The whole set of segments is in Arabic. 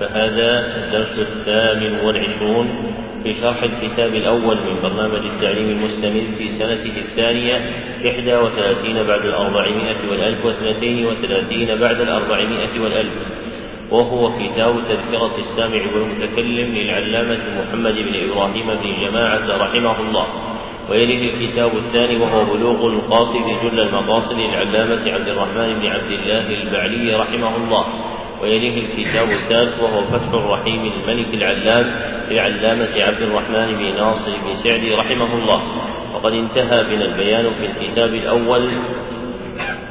فهذا الدرس الثامن والعشرون في شرح الكتاب الأول من برنامج التعليم المستمر في سنته الثانية إحدى وثلاثين بعد الأربعمائة والألف واثنتين وثلاثين بعد الأربعمائة والألف. وهو كتاب تذكرة السامع والمتكلم للعلامة محمد بن إبراهيم بن جماعة رحمه الله. ويليه الكتاب الثاني وهو بلوغ القاصد جل المقاصد للعلامة عبد الرحمن بن عبد الله البعلي رحمه الله. ويليه الكتاب الثالث وهو فتح الرحيم الملك العلام للعلامة عبد الرحمن بن ناصر بن سعدي رحمه الله. وقد انتهى بنا البيان في الكتاب الأول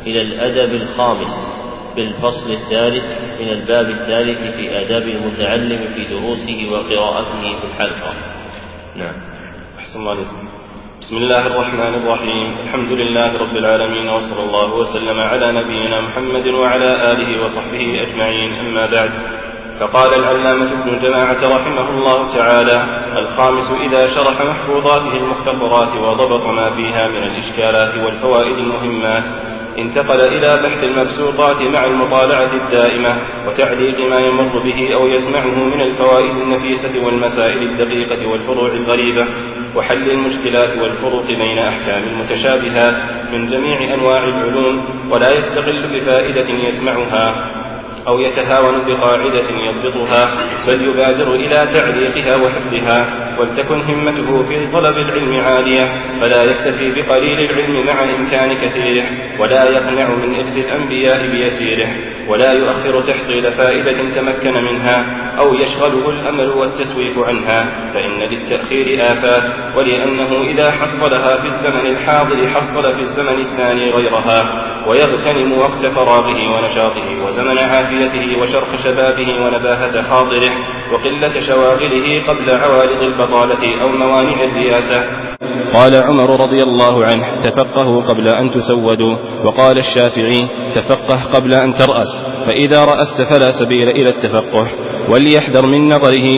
إلى الأدب الخامس في الفصل الثالث من الباب الثالث في آداب المتعلم في دروسه وقراءته في الحلقة. نعم. أحسن الله عليكم. بسم الله الرحمن الرحيم. الحمد لله رب العالمين وصلى الله وسلم على نبينا محمد وعلى آله وصحبه أجمعين. أما بعد فقال العلامة ابن جماعة رحمه الله تعالى الخامس إذا شرح محفوظاته المختصرات وضبط ما فيها من الإشكالات والفوائد المهمات انتقل إلى بحث المبسوطات مع المطالعة الدائمة وتعليق ما يمر به أو يسمعه من الفوائد النفيسة والمسائل الدقيقة والفروع الغريبة وحل المشكلات والفروق بين أحكام المتشابهات من جميع أنواع العلوم ولا يستقل بفائدة يسمعها أو يتهاون بقاعدة يضبطها بل يبادر إلى تعليقها وحفظها ولتكن همته في طلب العلم عالية فلا يكتفي بقليل العلم مع إمكان كثيره ولا يقنع من إرث الأنبياء بيسيره. ولا يؤخر تحصيل فائدة تمكن منها أو يشغله الأمل والتسويف عنها فإن للتأخير آفات ولأنه إذا حصلها في الزمن الحاضر حصل في الزمن الثاني غيرها ويغتنم وقت فراغه ونشاطه وزمن عافيته وشرق شبابه ونباهة حاضره وقلة شواغله قبل عوارض البطالة أو موانع الرياسة. قال عمر رضي الله عنه تفقهوا قبل أن تسودوا. وقال الشافعي تفقه قبل أن ترأس فإذا رأست فلا سبيل إلى التفقه. وليحذر من نظره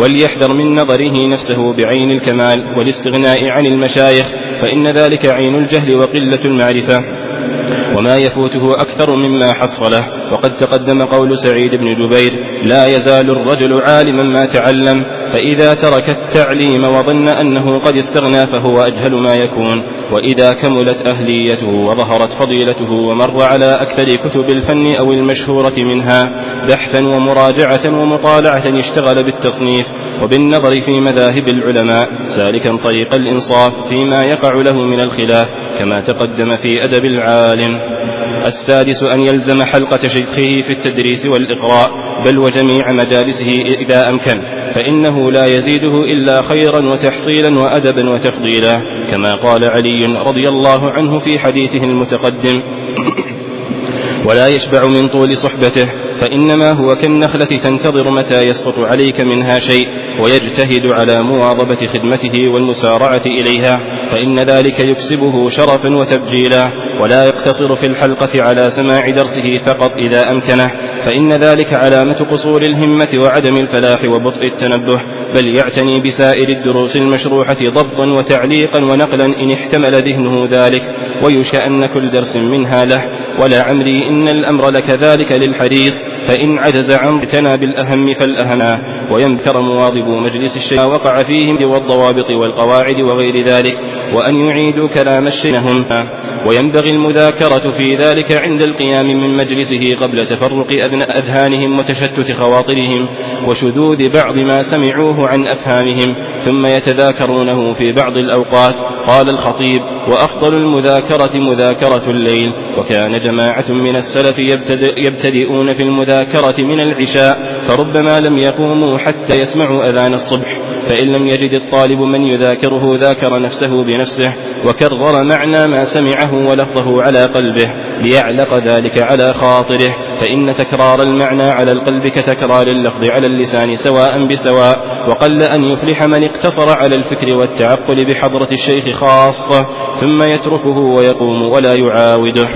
وليحذر من نظره نفسه بعين الكمال والاستغناء عن المشايخ فإن ذلك عين الجهل وقلة المعرفة. وما يفوته أكثر مما حصله. وقد تقدم قول سعيد بن جبير لا يزال الرجل عالما ما تعلم. فإذا ترك التعليم وظن أنه قد استغنى فهو أجهل ما يكون. وإذا كملت أهليته وظهرت فضيلته ومر على أكثر كتب الفن أو المشهورة منها بحثا ومراجعة ومطالعة اشتغل بالتصنيف. وبالنظر في مذاهب العلماء سالكا طريق الإنصاف فيما يقع له من الخلاف كما تقدم في أدب العالم. السادس أن يلزم حلقة شيخه في التدريس والإقراء بل وجميع مجالسه إذا أمكن فإنه لا يزيده إلا خيرا وتحصيلا وأدبا وتفضيلا كما قال علي رضي الله عنه في حديثه المتقدم. ولا يشبع من طول صحبته فإنما هو كالنخلة تنتظر متى يسقط عليك منها شيء ويجتهد على مواظبة خدمته والمسارعة إليها فإن ذلك يكسبه شرفا وتبجيلا. ولا يقتصر في الحلقة على سماع درسه فقط إذا أمكنه فإن ذلك علامة قصور الهمة وعدم الفلاح وبطء التنبه بل يعتني بسائر الدروس المشروحة ضبطا وتعليقا ونقلا إن احتمل ذهنه ذلك ويشاء أن كل درس منها له. ولا عمري إن الأمر لكذلك للحريص فإن عجز عن اعتنى بالأهم فالأهم. ويمكر مواظب مجلس الشيء وقع فيهم والضوابط والقواعد وغير ذلك وأن يعيدوا كلام الشيخ وينبغي المذاكرة في ذلك عند القيام من مجلسه قبل تفرق أذهانهم وتشتت خواطرهم وشذوذ بعض ما سمعوه عن أفهامهم ثم يتذاكرونه في بعض الأوقات. قال الخطيب وأفضل المذاكرة مذاكرة الليل. وكان جماعة من السلف يبتدئون في المذاكرة من العشاء فربما لم يقوموا حتى يسمعوا أذان الصبح. فإن لم يجد الطالب من يذاكره ذاكر نفسه بنفسه وكرر معنى ما سمعه ولفظه على قلبه ليعلق ذلك على خاطره. فإن تكرار المعنى على القلب كتكرار اللفظ على اللسان سواء بسواء. وقل أن يفلح من اقتصر على الفكر والتعقل بحضرة الشيخ خاصة ثم يتركه ويقوم ولا يعاوده.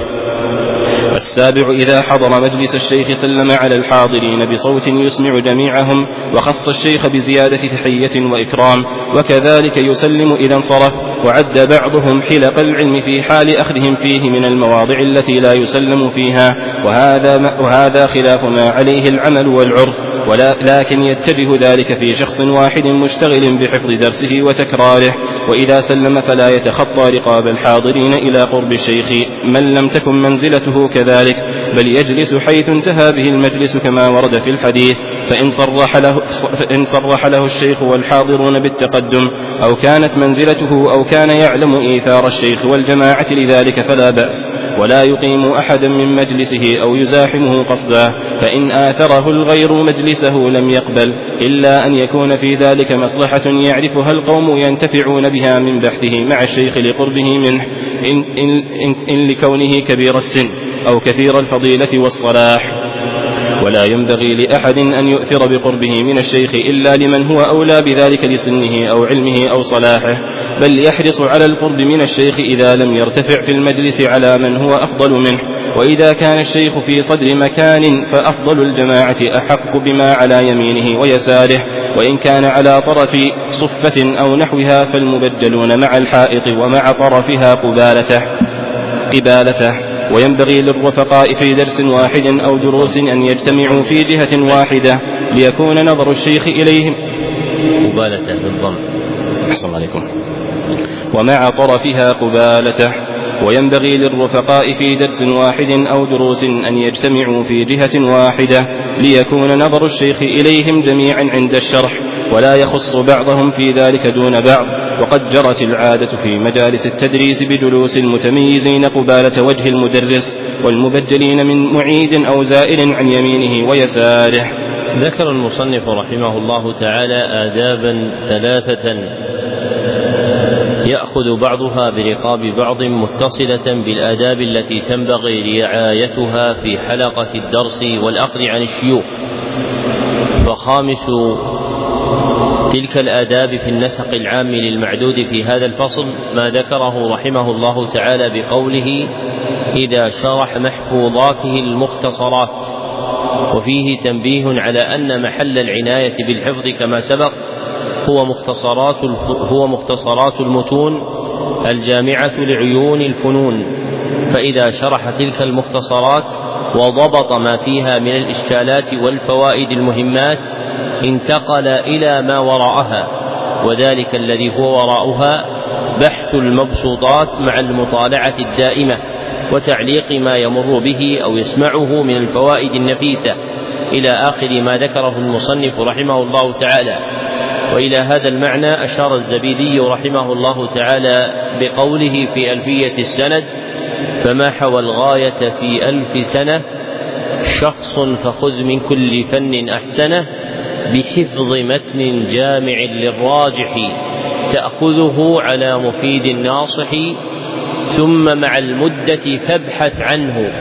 السابع إذا حضر مجلس الشيخ سلم على الحاضرين بصوت يسمع جميعهم وخص الشيخ بزيادة تحية وإكرام وكذلك يسلم إذا انصرف وعد بعضهم حلق العلم في حال أخذهم فيه من المواضع التي لا يسلم فيها وهذا, وهذا خلاف ما عليه العمل والعرف ولا لكن يتبه ذلك في شخص واحد مشتغل بحفظ درسه وتكراره وإذا سلم فلا يتخطى رقاب الحاضرين إلى قرب الشيخ من لم تكن منزلته كذلك بل يجلس حيث انتهى به المجلس كما ورد في الحديث. فإن صرح له, فإن صرح له الشيخ والحاضرون بالتقدم أو كانت منزلته أو كان يعلم إيثار الشيخ والجماعة لذلك فلا بأس. ولا يقيم أحدا من مجلسه أو يزاحمه قصدا فإن آثره الغير مجلسه لم يقبل إلا أن يكون في ذلك مصلحة يعرفها القوم ينتفعون بها من بحثه مع الشيخ لقربه منه إن, إن, إن, إن لكونه كبير السن أو كثير الفضيلة والصلاح. ولا ينبغي لأحد أن يؤثر بقربه من الشيخ إلا لمن هو أولى بذلك لسنه أو علمه أو صلاحه بل يحرص على القرب من الشيخ إذا لم يرتفع في المجلس على من هو أفضل منه وإذا كان الشيخ في صدر مكان فأفضل الجماعة أحق بما على يمينه ويساره وإن كان على طرف صفة أو نحوها فالمبدلون مع الحائط ومع طرفها قبالته قبالته. وينبغي للرفقاء في درس واحد أو دروس أن يجتمعوا في جهة واحدة ليكون نظر الشيخ إليهم. قبالته بالضم. أحسن عليكم. ومع طرفها قبالته وينبغي للرفقاء في درس واحد أو دروس أن يجتمعوا في جهة واحدة ليكون نظر الشيخ إليهم جميعا عند الشرح ولا يخص بعضهم في ذلك دون بعض. وقد جرت العادة في مجالس التدريس بجلوس المتميزين قبالة وجه المدرس والمبدلين من معيد أو زائر عن يمينه ويساره. ذكر المصنف رحمه الله تعالى آدابا ثلاثة يأخذ بعضها برقاب بعض متصلة بالآداب التي تنبغي رعايتها في حلقة الدرس والأخذ عن الشيوخ. فخامس تلك الآداب في النسق العام للمعدود في هذا الفصل ما ذكره رحمه الله تعالى بقوله إذا شرح محفوظاته المختصرات وفيه تنبيه على أن محل العناية بالحفظ كما سبق هو مختصرات هو مختصرات المتون الجامعة لعيون الفنون. فإذا شرح تلك المختصرات وضبط ما فيها من الإشكالات والفوائد المهمات انتقل إلى ما وراءها وذلك الذي هو وراءها بحث المبسوطات مع المطالعة الدائمة وتعليق ما يمر به أو يسمعه من الفوائد النفيسة. إلى آخر ما ذكره المصنف رحمه الله تعالى. وإلى هذا المعنى أشار الزبيدي رحمه الله تعالى بقوله في ألفية السند فما حوى الغاية في ألف سنة؟ شخص فخذ من كل فن أحسنه بحفظ متن جامع للراجح تأخذه على مفيد ناصح ثم مع المدة فابحث عنه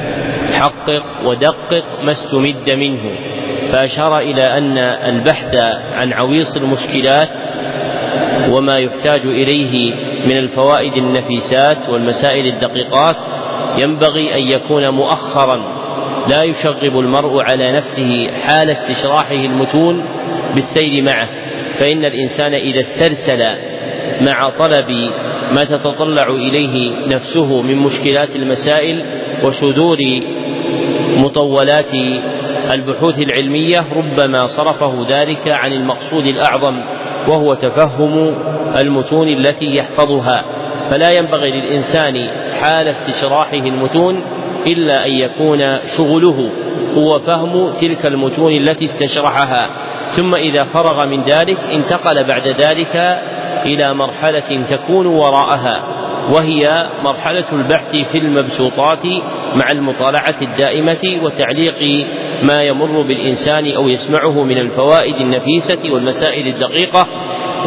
حقق ودقق ما استمد منه. فأشار إلى أن البحث عن عويص المشكلات وما يحتاج إليه من الفوائد النفيسات والمسائل الدقيقات ينبغي أن يكون مؤخرا لا يشغب المرء على نفسه حال استشراحه المتون بالسير معه فإن الإنسان إذا استرسل مع طلب ما تتطلع إليه نفسه من مشكلات المسائل وشذور مطولات البحوث العلمية ربما صرفه ذلك عن المقصود الأعظم وهو تفهم المتون التي يحفظها. فلا ينبغي للإنسان حال استشراحه المتون إلا أن يكون شغله هو فهم تلك المتون التي استشرحها. ثم إذا فرغ من ذلك انتقل بعد ذلك إلى مرحلة تكون وراءها. وهي مرحلة البحث في المبسوطات مع المطالعة الدائمة وتعليق ما يمر بالإنسان أو يسمعه من الفوائد النفيسة والمسائل الدقيقة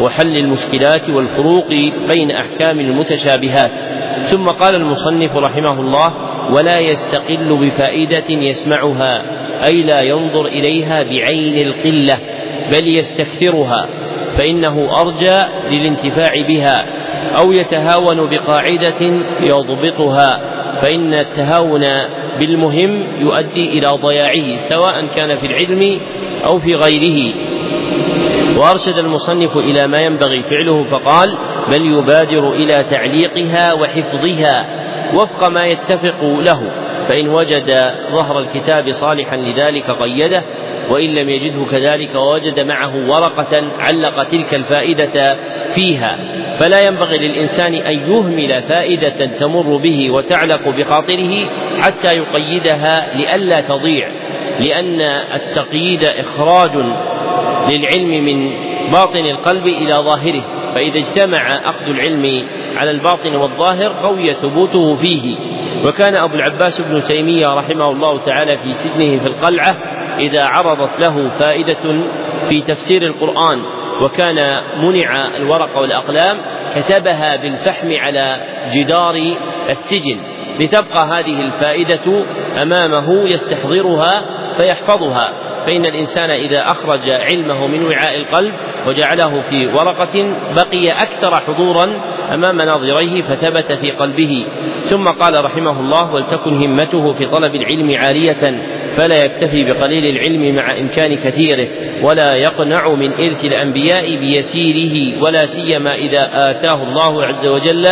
وحل المشكلات والفروق بين أحكام المتشابهات. ثم قال المصنف رحمه الله ولا يستقل بفائدة يسمعها أي لا ينظر إليها بعين القلة بل يستكثرها فإنه أرجى للانتفاع بها أو يتهاون بقاعدة يضبطها فإن التهاون بالمهم يؤدي إلى ضياعه سواء كان في العلم أو في غيره. وأرشد المصنف إلى ما ينبغي فعله فقال بل يبادر إلى تعليقها وحفظها وفق ما يتفق له فإن وجد ظهر الكتاب صالحا لذلك قيده وإن لم يجده كذلك ووجد معه ورقة علق تلك الفائدة فيها. فلا ينبغي للإنسان أن يهمل فائدة تمر به وتعلق بخاطره حتى يقيدها لئلا تضيع لأن التقييد إخراج للعلم من باطن القلب إلى ظاهره فإذا اجتمع أخذ العلم على الباطن والظاهر قوي ثبوته فيه. وكان أبو العباس بن تيمية رحمه الله تعالى في سجنه في القلعة إذا عرضت له فائدة في تفسير القرآن. وكان منع الورق والأقلام كتبها بالفحم على جدار السجن. لتبقى هذه الفائدة أمامه يستحضرها فيحفظها. فإن الإنسان إذا أخرج علمه من وعاء القلب وجعله في ورقة بقي أكثر حضورا أمام ناظريه فثبت في قلبه. ثم قال رحمه الله ولتكن همته في طلب العلم عالية فلا يكتفي بقليل العلم مع إمكان كثيره ولا يقنع من إرث الأنبياء بيسيره ولا سيما إذا آتاه الله عز وجل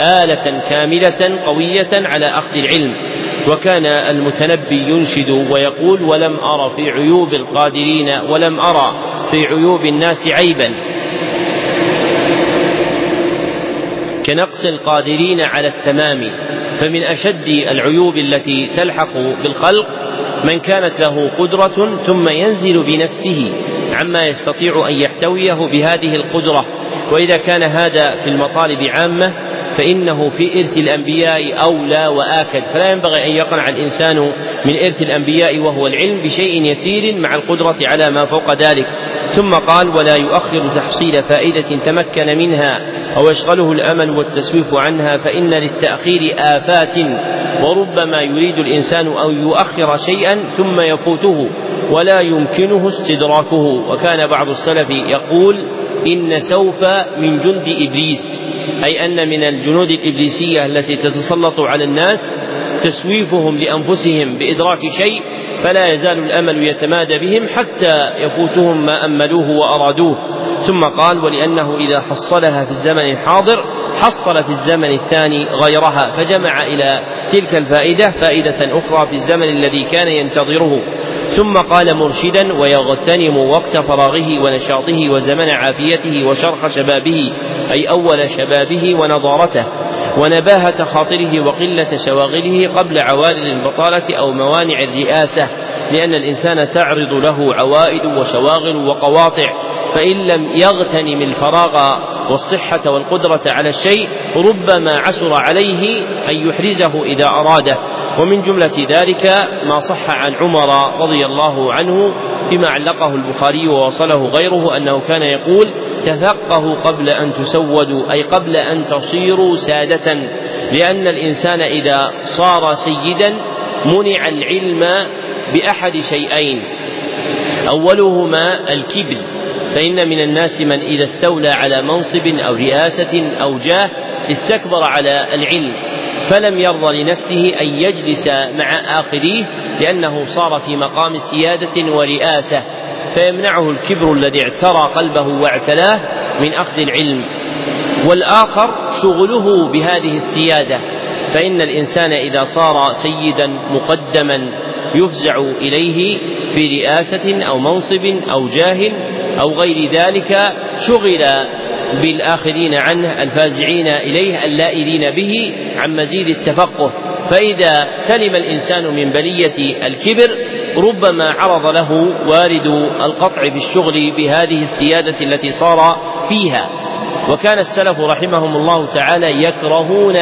آلة كاملة قوية على أخذ العلم. وكان المتنبي ينشد ويقول ولم أر في عيوب القادرين ولم أرى في عيوب الناس عيبا كنقص القادرين على التمام فمن أشد العيوب التي تلحق بالخلق من كانت له قدرة ثم ينزل بنفسه عما يستطيع أن يحتويه بهذه القدرة. وإذا كان هذا في المطالب عامة فإنه في إرث الأنبياء أولى وآكد. فلا ينبغي أن يقنع الإنسان من إرث الأنبياء وهو العلم بشيء يسير مع القدرة على ما فوق ذلك. ثم قال ولا يؤخر تحصيل فائدة تمكن منها أو يشغله الأمل والتسويف عنها فإن للتأخير آفات وربما يريد الإنسان أن يؤخر شيئا ثم يفوته ولا يمكنه استدراكه. وكان بعض السلف يقول إن سوف من جند إبليس. أي أن من الجنود الإبليسية التي تتسلط على الناس تسويفهم لأنفسهم بإدراك شيء فلا يزال الأمل يتمادى بهم حتى يفوتهم ما أملوه وأرادوه. ثم قال ولأنه إذا حصلها في الزمن الحاضر حصل في الزمن الثاني غيرها فجمع إلى تلك الفائدة فائدة أخرى في الزمن الذي كان ينتظره. ثم قال مرشدا ويغتنم وقت فراغه ونشاطه وزمن عافيته وشرخ شبابه أي أول شبابه ونضارته ونباهة خاطره وقلة شواغله قبل عوارض البطالة أو موانع الرئاسة لأن الإنسان تعرض له عوائد وشواغل وقواطع فإن لم يغتنم الفراغ والصحة والقدرة على الشيء ربما عسر عليه أن يحرزه إذا أراده. ومن جملة ذلك ما صح عن عمر رضي الله عنه فيما علقه البخاري ووصله غيره أنه كان يقول تفقهوا قبل أن تسودوا أي قبل أن تصيروا سادة لأن الإنسان إذا صار سيدا منع العلم بأحد شيئين. أولهما الكبر فإن من الناس من إذا استولى على منصب أو رئاسة أو جاه استكبر على العلم. فلم يرضى لنفسه أن يجلس مع آخريه لأنه صار في مقام سيادة ورئاسة فيمنعه الكبر الذي اعترى قلبه واعتلاه من أخذ العلم. والآخر شغله بهذه السيادة فإن الإنسان إذا صار سيدا مقدما يفزع إليه في رئاسة أو منصب أو جاه أو غير ذلك شغل بالآخرين عنه الفازعين إليه اللائلين به عن مزيد التفقه. فإذا سلم الإنسان من بلية الكبر ربما عرض له وارد القطع بالشغل بهذه السيادة التي صار فيها. وكان السلف رحمهم الله تعالى يكرهون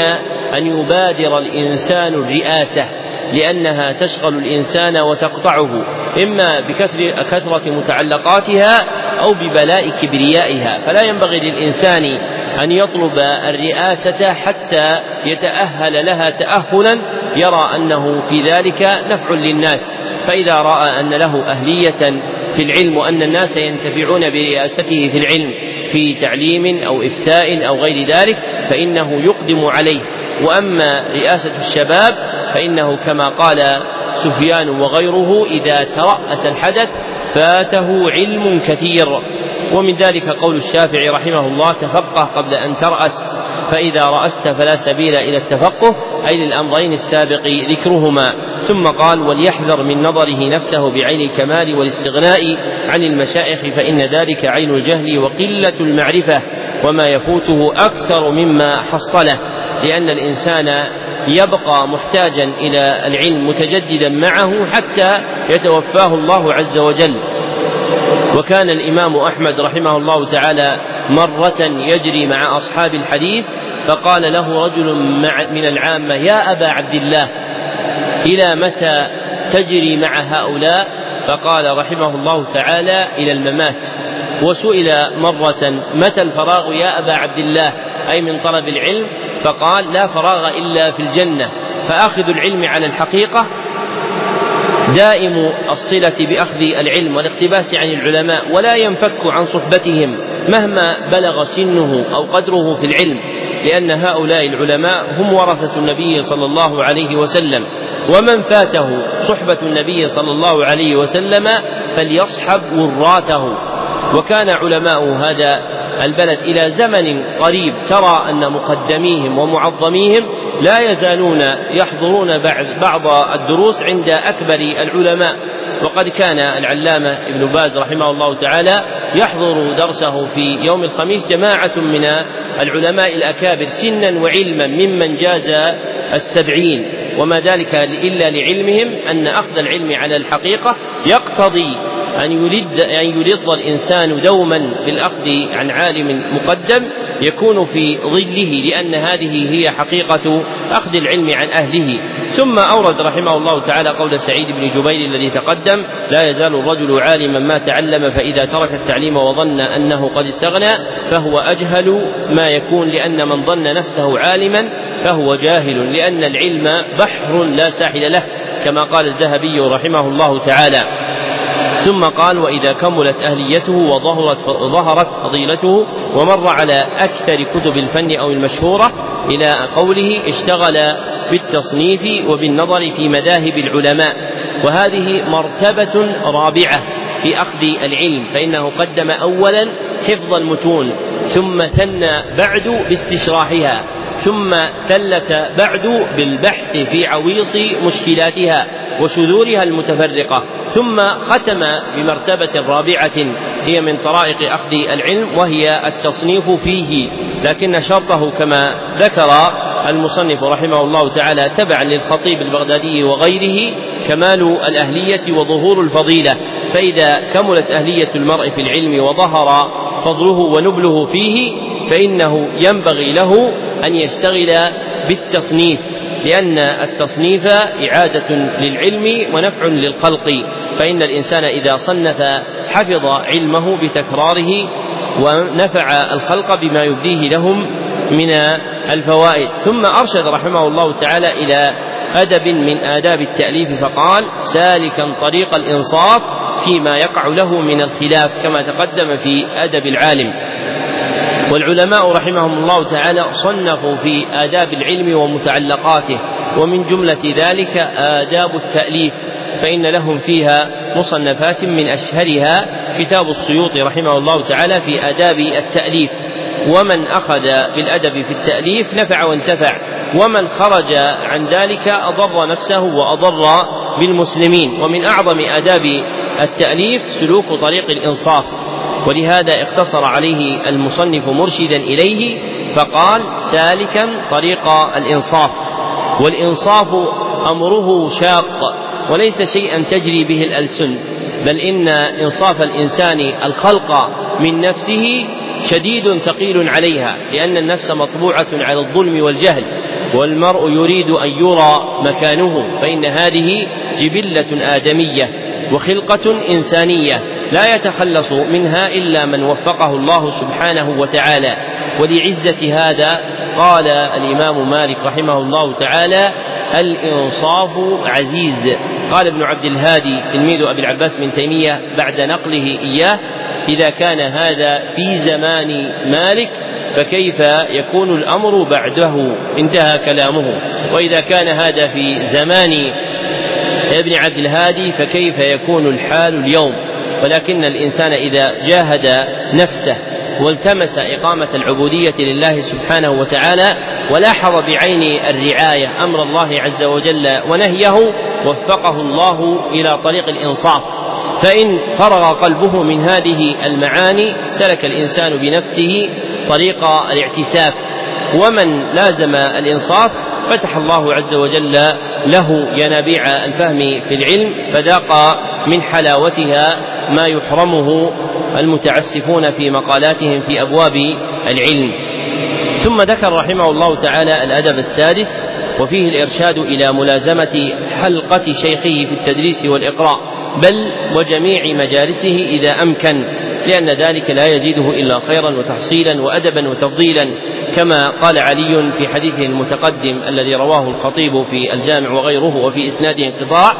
أن يبادر الإنسان الرئاسة لأنها تشغل الإنسان وتقطعه. إما بكثرة كثرة متعلقاتها أو ببلاء كبريائها. فلا ينبغي للإنسان أن يطلب الرئاسة حتى يتأهل لها تأهلا يرى أنه في ذلك نفع للناس. فإذا رأى أن له أهلية في العلم وأن الناس ينتفعون برئاسته في العلم في تعليم أو إفتاء أو غير ذلك فإنه يقدم عليه. وأما رئاسة الشباب فإنه كما قال سفيان وغيره إذا ترأس الحدث فاته علم كثير. ومن ذلك قول الشافعي رحمه الله تفقه قبل أن ترأس فإذا رأست فلا سبيل إلى التفقه أي للأمرين السابق ذكرهما. ثم قال وليحذر من نظره نفسه بعين الكمال والاستغناء عن المشايخ فإن ذلك عين الجهل وقلة المعرفة وما يفوته أكثر مما حصله لأن الإنسان يبقى محتاجا إلى العلم متجددا معه حتى يتوفاه الله عز وجل. وكان الإمام أحمد رحمه الله تعالى مرة يجري مع أصحاب الحديث فقال له رجل من العامة يا أبا عبد الله إلى متى تجري مع هؤلاء؟ فقال رحمه الله تعالى إلى الممات. وسئل مرة متى الفراغ يا أبا عبد الله؟ أي من طلب العلم فقال لا فراغ إلا في الجنة فأخذ العلم على الحقيقة. دائم الصلة بأخذ العلم والاقتباس عن العلماء ولا ينفك عن صحبتهم مهما بلغ سنه أو قدره في العلم لأن هؤلاء العلماء هم ورثة النبي صلى الله عليه وسلم. ومن فاته صحبة النبي صلى الله عليه وسلم فليصحب وراثه. وكان علماء هذا البلد إلى زمن قريب ترى أن مقدميهم ومعظميهم لا يزالون يحضرون بعض الدروس عند أكبر العلماء. وقد كان العلامة ابن باز رحمه الله تعالى يحضر درسه في يوم الخميس جماعة من العلماء الأكابر سنا وعلما ممن جاز السبعين. وما ذلك إلا لعلمهم أن أخذ العلم على الحقيقة يقتضي أن يلد أن يلظ الإنسان دوما بالأخذ عن عالم مقدم يكون في ظله لأن هذه هي حقيقة أخذ العلم عن أهله. ثم أورد رحمه الله تعالى قول سعيد بن جبير الذي تقدم لا يزال الرجل عالما ما تعلم فإذا ترك التعليم وظن أنه قد استغنى فهو أجهل ما يكون لأن من ظن نفسه عالما فهو جاهل لأن العلم بحر لا ساحل له. كما قال الذهبي رحمه الله تعالى. ثم قال وإذا كملت أهليته وظهرت ظهرت فضيلته ومر على أكثر كتب الفن أو المشهورة إلى قوله اشتغل بالتصنيف وبالنظر في مذاهب العلماء. وهذه مرتبة رابعة في أخذ العلم فإنه قدم أولا حفظ المتون ثم ثنى بعد باستشراحها. ثم ثلث بعد بالبحث في عويص مشكلاتها وشذورها المتفرقة ثم ختم بمرتبة رابعة هي من طرائق أخذ العلم وهي التصنيف فيه لكن شرطه كما ذكر المصنف رحمه الله تعالى تبعا للخطيب البغدادي وغيره كمال الأهلية وظهور الفضيلة. فإذا كملت أهلية المرء في العلم وظهر فضله ونبله فيه فإنه ينبغي له أن يشتغل بالتصنيف لأن التصنيف إعادة للعلم ونفع للخلق. فإن الإنسان إذا صنف حفظ علمه بتكراره ونفع الخلق بما يبديه لهم من الفوائد. ثم أرشد رحمه الله تعالى إلى أدب من آداب التأليف فقال سالكا طريق الإنصاف فيما يقع له من الخلاف كما تقدم في أدب العالم. والعلماء رحمهم الله تعالى صنفوا في آداب العلم ومتعلقاته ومن جملة ذلك آداب التأليف فإن لهم فيها مصنفات من أشهرها كتاب السيوطي رحمه الله تعالى في آداب التأليف. ومن أخذ بالأدب في التأليف نفع وانتفع ومن خرج عن ذلك أضر نفسه وأضر بالمسلمين. ومن أعظم آداب التأليف سلوك طريق الإنصاف. ولهذا اقتصر عليه المصنف مرشدا إليه فقال سالكا طريق الإنصاف. والإنصاف أمره شاق وليس شيئا تجري به الألسن بل إن إنصاف الإنسان الخلق من نفسه شديد ثقيل عليها لأن النفس مطبوعة على الظلم والجهل والمرء يريد أن يرى مكانه فإن هذه جبلة آدمية وخلقة إنسانية لا يتخلص منها إلا من وفقه الله سبحانه وتعالى. ولعزة هذا قال الإمام مالك رحمه الله تعالى الإنصاف عزيز. قال ابن عبد الهادي تلميذ أبي العباس بن تيمية بعد نقله إياه إذا كان هذا في زمان مالك فكيف يكون الأمر بعده؟ انتهى كلامه. وإذا كان هذا في زمان ابن عبد الهادي فكيف يكون الحال اليوم؟ ولكن الإنسان إذا جاهد نفسه والتمس إقامة العبودية لله سبحانه وتعالى ولاحظ بعين الرعاية أمر الله عز وجل ونهيه وفقه الله إلى طريق الإنصاف. فإن فرغ قلبه من هذه المعاني سلك الإنسان بنفسه طريق الاعتساف. ومن لازم الإنصاف فتح الله عز وجل له ينابيع الفهم في العلم فذاق من حلاوتها ما يحرمه المتعسفون في مقالاتهم في أبواب العلم. ثم ذكر رحمه الله تعالى الأدب السادس وفيه الإرشاد إلى ملازمة حلقة شيخه في التدريس والإقراء. بل وجميع مجالسه إذا أمكن لأن ذلك لا يزيده إلا خيرا وتحصيلا وأدبا وتفضيلا كما قال علي في حديثه المتقدم الذي رواه الخطيب في الجامع وغيره وفي إسناده انقطاع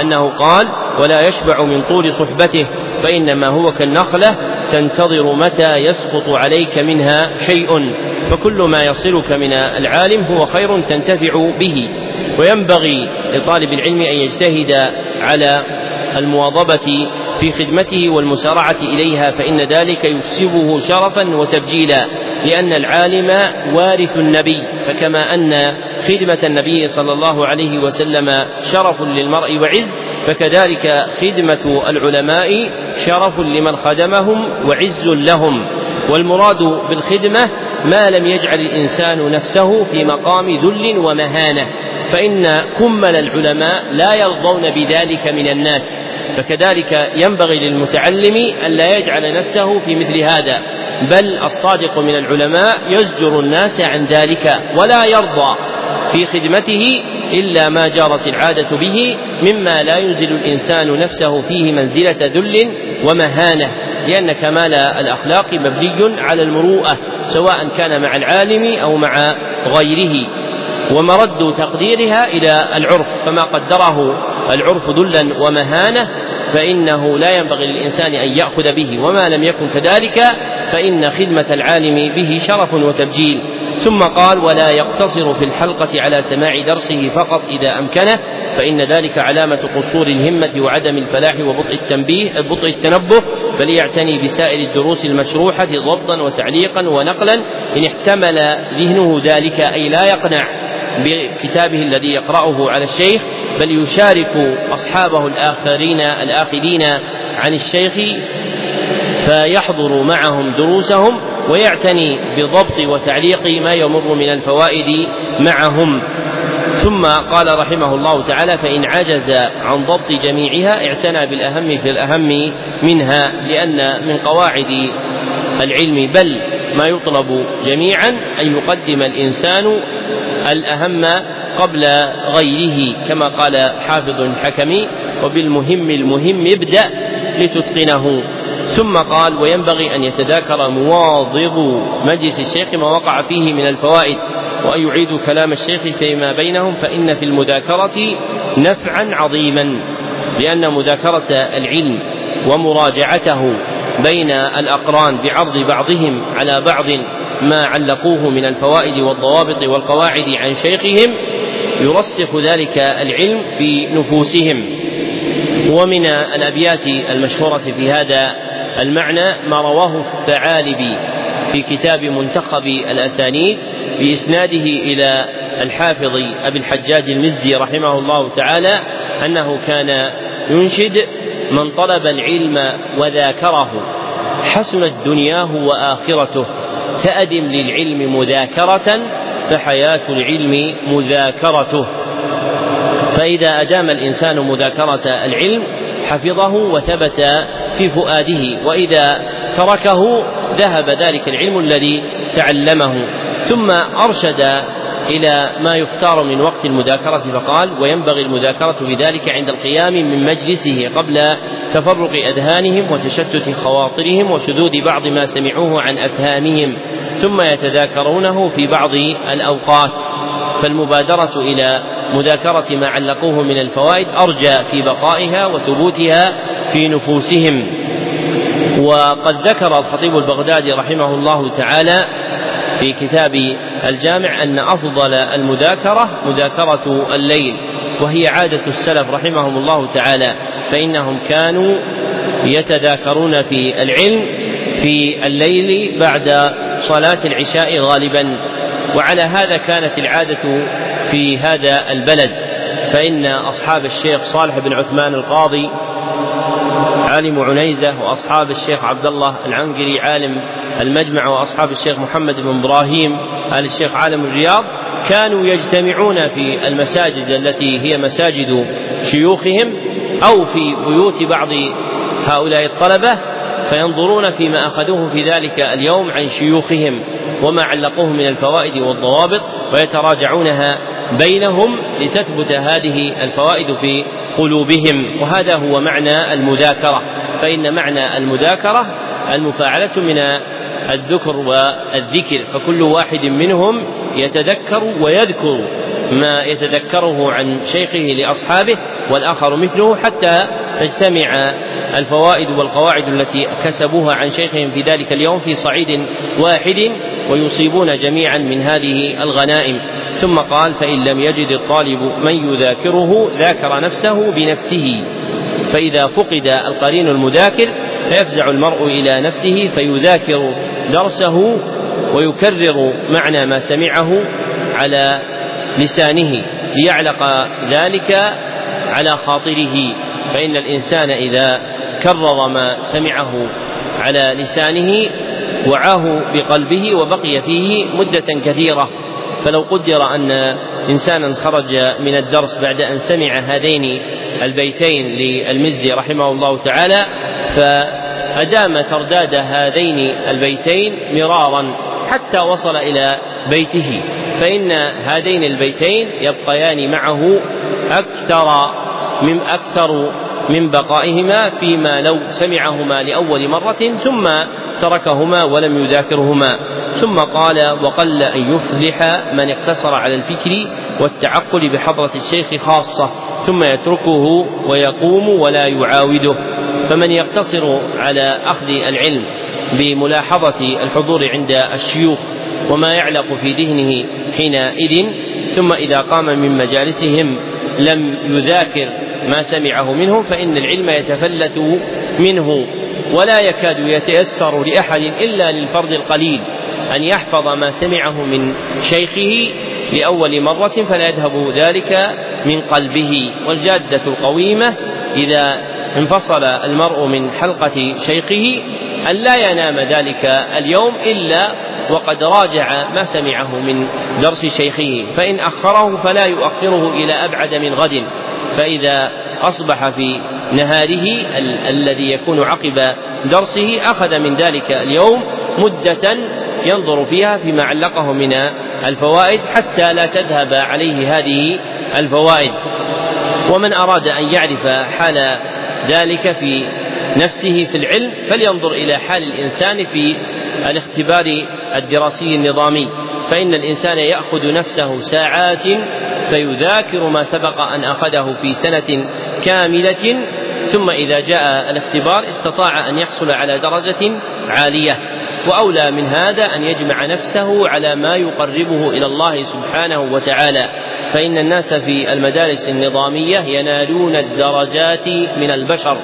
أنه قال ولا يشبع من طول صحبته فإنما هو كالنخلة تنتظر متى يسقط عليك منها شيء فكل ما يصلك من العالم هو خير تنتفع به وينبغي لطالب العلم أن يجتهد على المواظبة في خدمته والمسارعة إليها فإن ذلك يكسبه شرفا وتبجيلا لأن العالم وارث النبي فكما أن خدمة النبي صلى الله عليه وسلم شرف للمرء وعز فكذلك خدمة العلماء شرف لمن خدمهم وعز لهم. والمراد بالخدمة ما لم يجعل الإنسان نفسه في مقام ذل ومهانة. فإن كمل العلماء لا يرضون بذلك من الناس فكذلك ينبغي للمتعلم ألا يجعل نفسه في مثل هذا بل الصادق من العلماء يزجر الناس عن ذلك ولا يرضى في خدمته إلا ما جرت العادة به مما لا ينزل الإنسان نفسه فيه منزلة ذل ومهانة لأن كمال الأخلاق مبني على المروءة سواء كان مع العالم أو مع غيره. ومرد تقديرها إلى العرف فما قدره العرف ذلا ومهانة فإنه لا ينبغي للإنسان أن يأخذ به وما لم يكن كذلك فإن خدمة العالم به شرف وتبجيل. ثم قال ولا يقتصر في الحلقة على سماع درسه فقط إذا أمكنه فإن ذلك علامة قصور الهمة وعدم الفلاح وبطء التنبيه بطء التنبه بل يعتني بسائر الدروس المشروحة ضبطا وتعليقا ونقلا إن احتمل ذهنه ذلك أي لا يقنع. بكتابه الذي يقرأه على الشيخ بل يشارك أصحابه الآخرين الآخذين عن الشيخ فيحضر معهم دروسهم ويعتني بضبط وتعليق ما يمر من الفوائد معهم. ثم قال رحمه الله تعالى فإن عجز عن ضبط جميعها اعتنى بالأهم في الأهم منها لأن من قواعد العلم بل ما يطلب جميعا أن يقدم الإنسان الأهم قبل غيره كما قال حافظ الحكمي وبالمهم المهم ابدأ لتتقنه. ثم قال وينبغي أن يتذاكر مواظب مجلس الشيخ ما وقع فيه من الفوائد وأن يعيدوا كلام الشيخ فيما بينهم فإن في المذاكرة نفعا عظيما لأن مذاكرة العلم ومراجعته بين الأقران بعرض بعضهم على بعض ما علقوه من الفوائد والضوابط والقواعد عن شيخهم يرسخ ذلك العلم في نفوسهم. ومن الأبيات المشهورة في هذا المعنى ما رواه الثعالبي في كتاب منتخب الأسانيد بإسناده إلى الحافظ أبي الحجاج المزي رحمه الله تعالى أنه كان ينشد من طلب العلم وذاكره حسنت دنياه وآخرته. فأدم للعلم مذاكرة فحياة العلم مذاكرته. فإذا أدام الإنسان مذاكرة العلم حفظه وثبت في فؤاده وإذا تركه ذهب ذلك العلم الذي تعلمه. ثم أرشد إلى ما يختار من وقت المذاكرة فقال وينبغي المذاكرة بذلك عند القيام من مجلسه قبل تفرق أذهانهم وتشتت خواطرهم وشذوذ بعض ما سمعوه عن أفهامهم ثم يتذاكرونه في بعض الأوقات. فالمبادرة إلى مذاكرة ما علقوه من الفوائد أرجى في بقائها وثبوتها في نفوسهم. وقد ذكر الخطيب البغدادي رحمه الله تعالى في كتاب الجامع أن أفضل المذاكرة مذاكرة الليل وهي عادة السلف رحمهم الله تعالى فإنهم كانوا يتذاكرون في العلم في الليل بعد صلاة العشاء غالبا وعلى هذا كانت العادة في هذا البلد فإن أصحاب الشيخ صالح بن عثمان القاضي عالم عنيزة وأصحاب الشيخ عبد الله العنقري عالم المجمع وأصحاب الشيخ محمد بن إبراهيم آل الشيخ عالم الرياض كانوا يجتمعون في المساجد التي هي مساجد شيوخهم أو في بيوت بعض هؤلاء الطلبة فينظرون فيما أخذوه في ذلك اليوم عن شيوخهم وما علقوه من الفوائد والضوابط ويتراجعونها بينهم لتثبت هذه الفوائد في قلوبهم. وهذا هو معنى المذاكرة. فإن معنى المذاكرة المفاعلة من الذكر والذكر. فكل واحد منهم يتذكر ويذكر ما يتذكره عن شيخه لأصحابه والآخر مثله حتى تجتمع الفوائد والقواعد التي كسبوها عن شيخهم في ذلك اليوم في صعيد واحد. ويصيبون جميعا من هذه الغنائم. ثم قال فإن لم يجد الطالب من يذاكره ذاكر نفسه بنفسه. فإذا فقد القرين المذاكر فيفزع المرء إلى نفسه فيذاكر درسه ويكرر معنى ما سمعه على لسانه. ليعلق ذلك على خاطره. فإن الإنسان إذا كرر ما سمعه على لسانه وعاه بقلبه وبقي فيه مدة كثيرة. فلو قدر أن إنسانا خرج من الدرس بعد أن سمع هذين البيتين للمزي رحمه الله تعالى فأدام ترداد هذين البيتين مرارا حتى وصل إلى بيته فإن هذين البيتين يبقيان معه أكثر من أكثر من بقائهما فيما لو سمعهما لأول مرة ثم تركهما ولم يذاكرهما. ثم قال وقل أن يفلح من اقتصر على الفكر والتعقل بحضرة الشيخ خاصة ثم يتركه ويقوم ولا يعاوده. فمن يقتصر على أخذ العلم بملاحظة الحضور عند الشيوخ وما يعلق في ذهنه حينئذ ثم إذا قام من مجالسهم لم يذاكر ما سمعه منه فإن العلم يتفلت منه. ولا يكاد يتيسر لأحد إلا للفرد القليل أن يحفظ ما سمعه من شيخه لأول مرة فلا يذهب ذلك من قلبه والجادة القويمة إذا انفصل المرء من حلقة شيخه أن لا ينام ذلك اليوم إلا وقد راجع ما سمعه من درس شيخه فإن أخره فلا يؤخره إلى أبعد من غد فإذا أصبح في نهاره ال- الذي يكون عقب درسه أخذ من ذلك اليوم مدة ينظر فيها فيما علقه من الفوائد حتى لا تذهب عليه هذه الفوائد. ومن أراد أن يعرف حال ذلك في نفسه في العلم فلينظر إلى حال الإنسان في الاختبار الدراسي النظامي. فإن الإنسان يأخذ نفسه ساعات فيذاكر ما سبق أن أخذه في سنة كاملة ثم إذا جاء الاختبار استطاع أن يحصل على درجة عالية. وأولى من هذا أن يجمع نفسه على ما يقربه إلى الله سبحانه وتعالى. فإن الناس في المدارس النظامية ينالون الدرجات من البشر.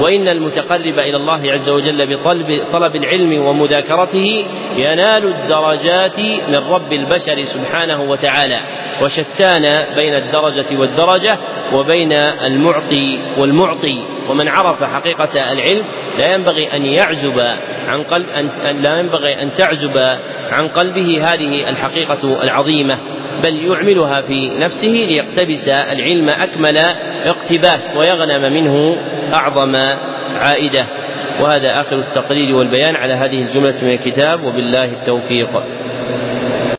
وإن المتقرب إلى الله عز وجل بطلب طلب العلم ومذاكرته ينال الدرجات من رب البشر سبحانه وتعالى. وشتان بين الدرجة والدرجة وبين المعطي والمعطي. ومن عرف حقيقة العلم لا ينبغي أن يعزب عن قلب أن لا ينبغي أن تعزب عن قلبه هذه الحقيقة العظيمة بل يعملها في نفسه ليقتبس العلم أكمل اقتباس ويغنم منه أعظم عائدة. وهذا آخر التقرير والبيان على هذه الجملة من الكتاب وبالله التوفيق.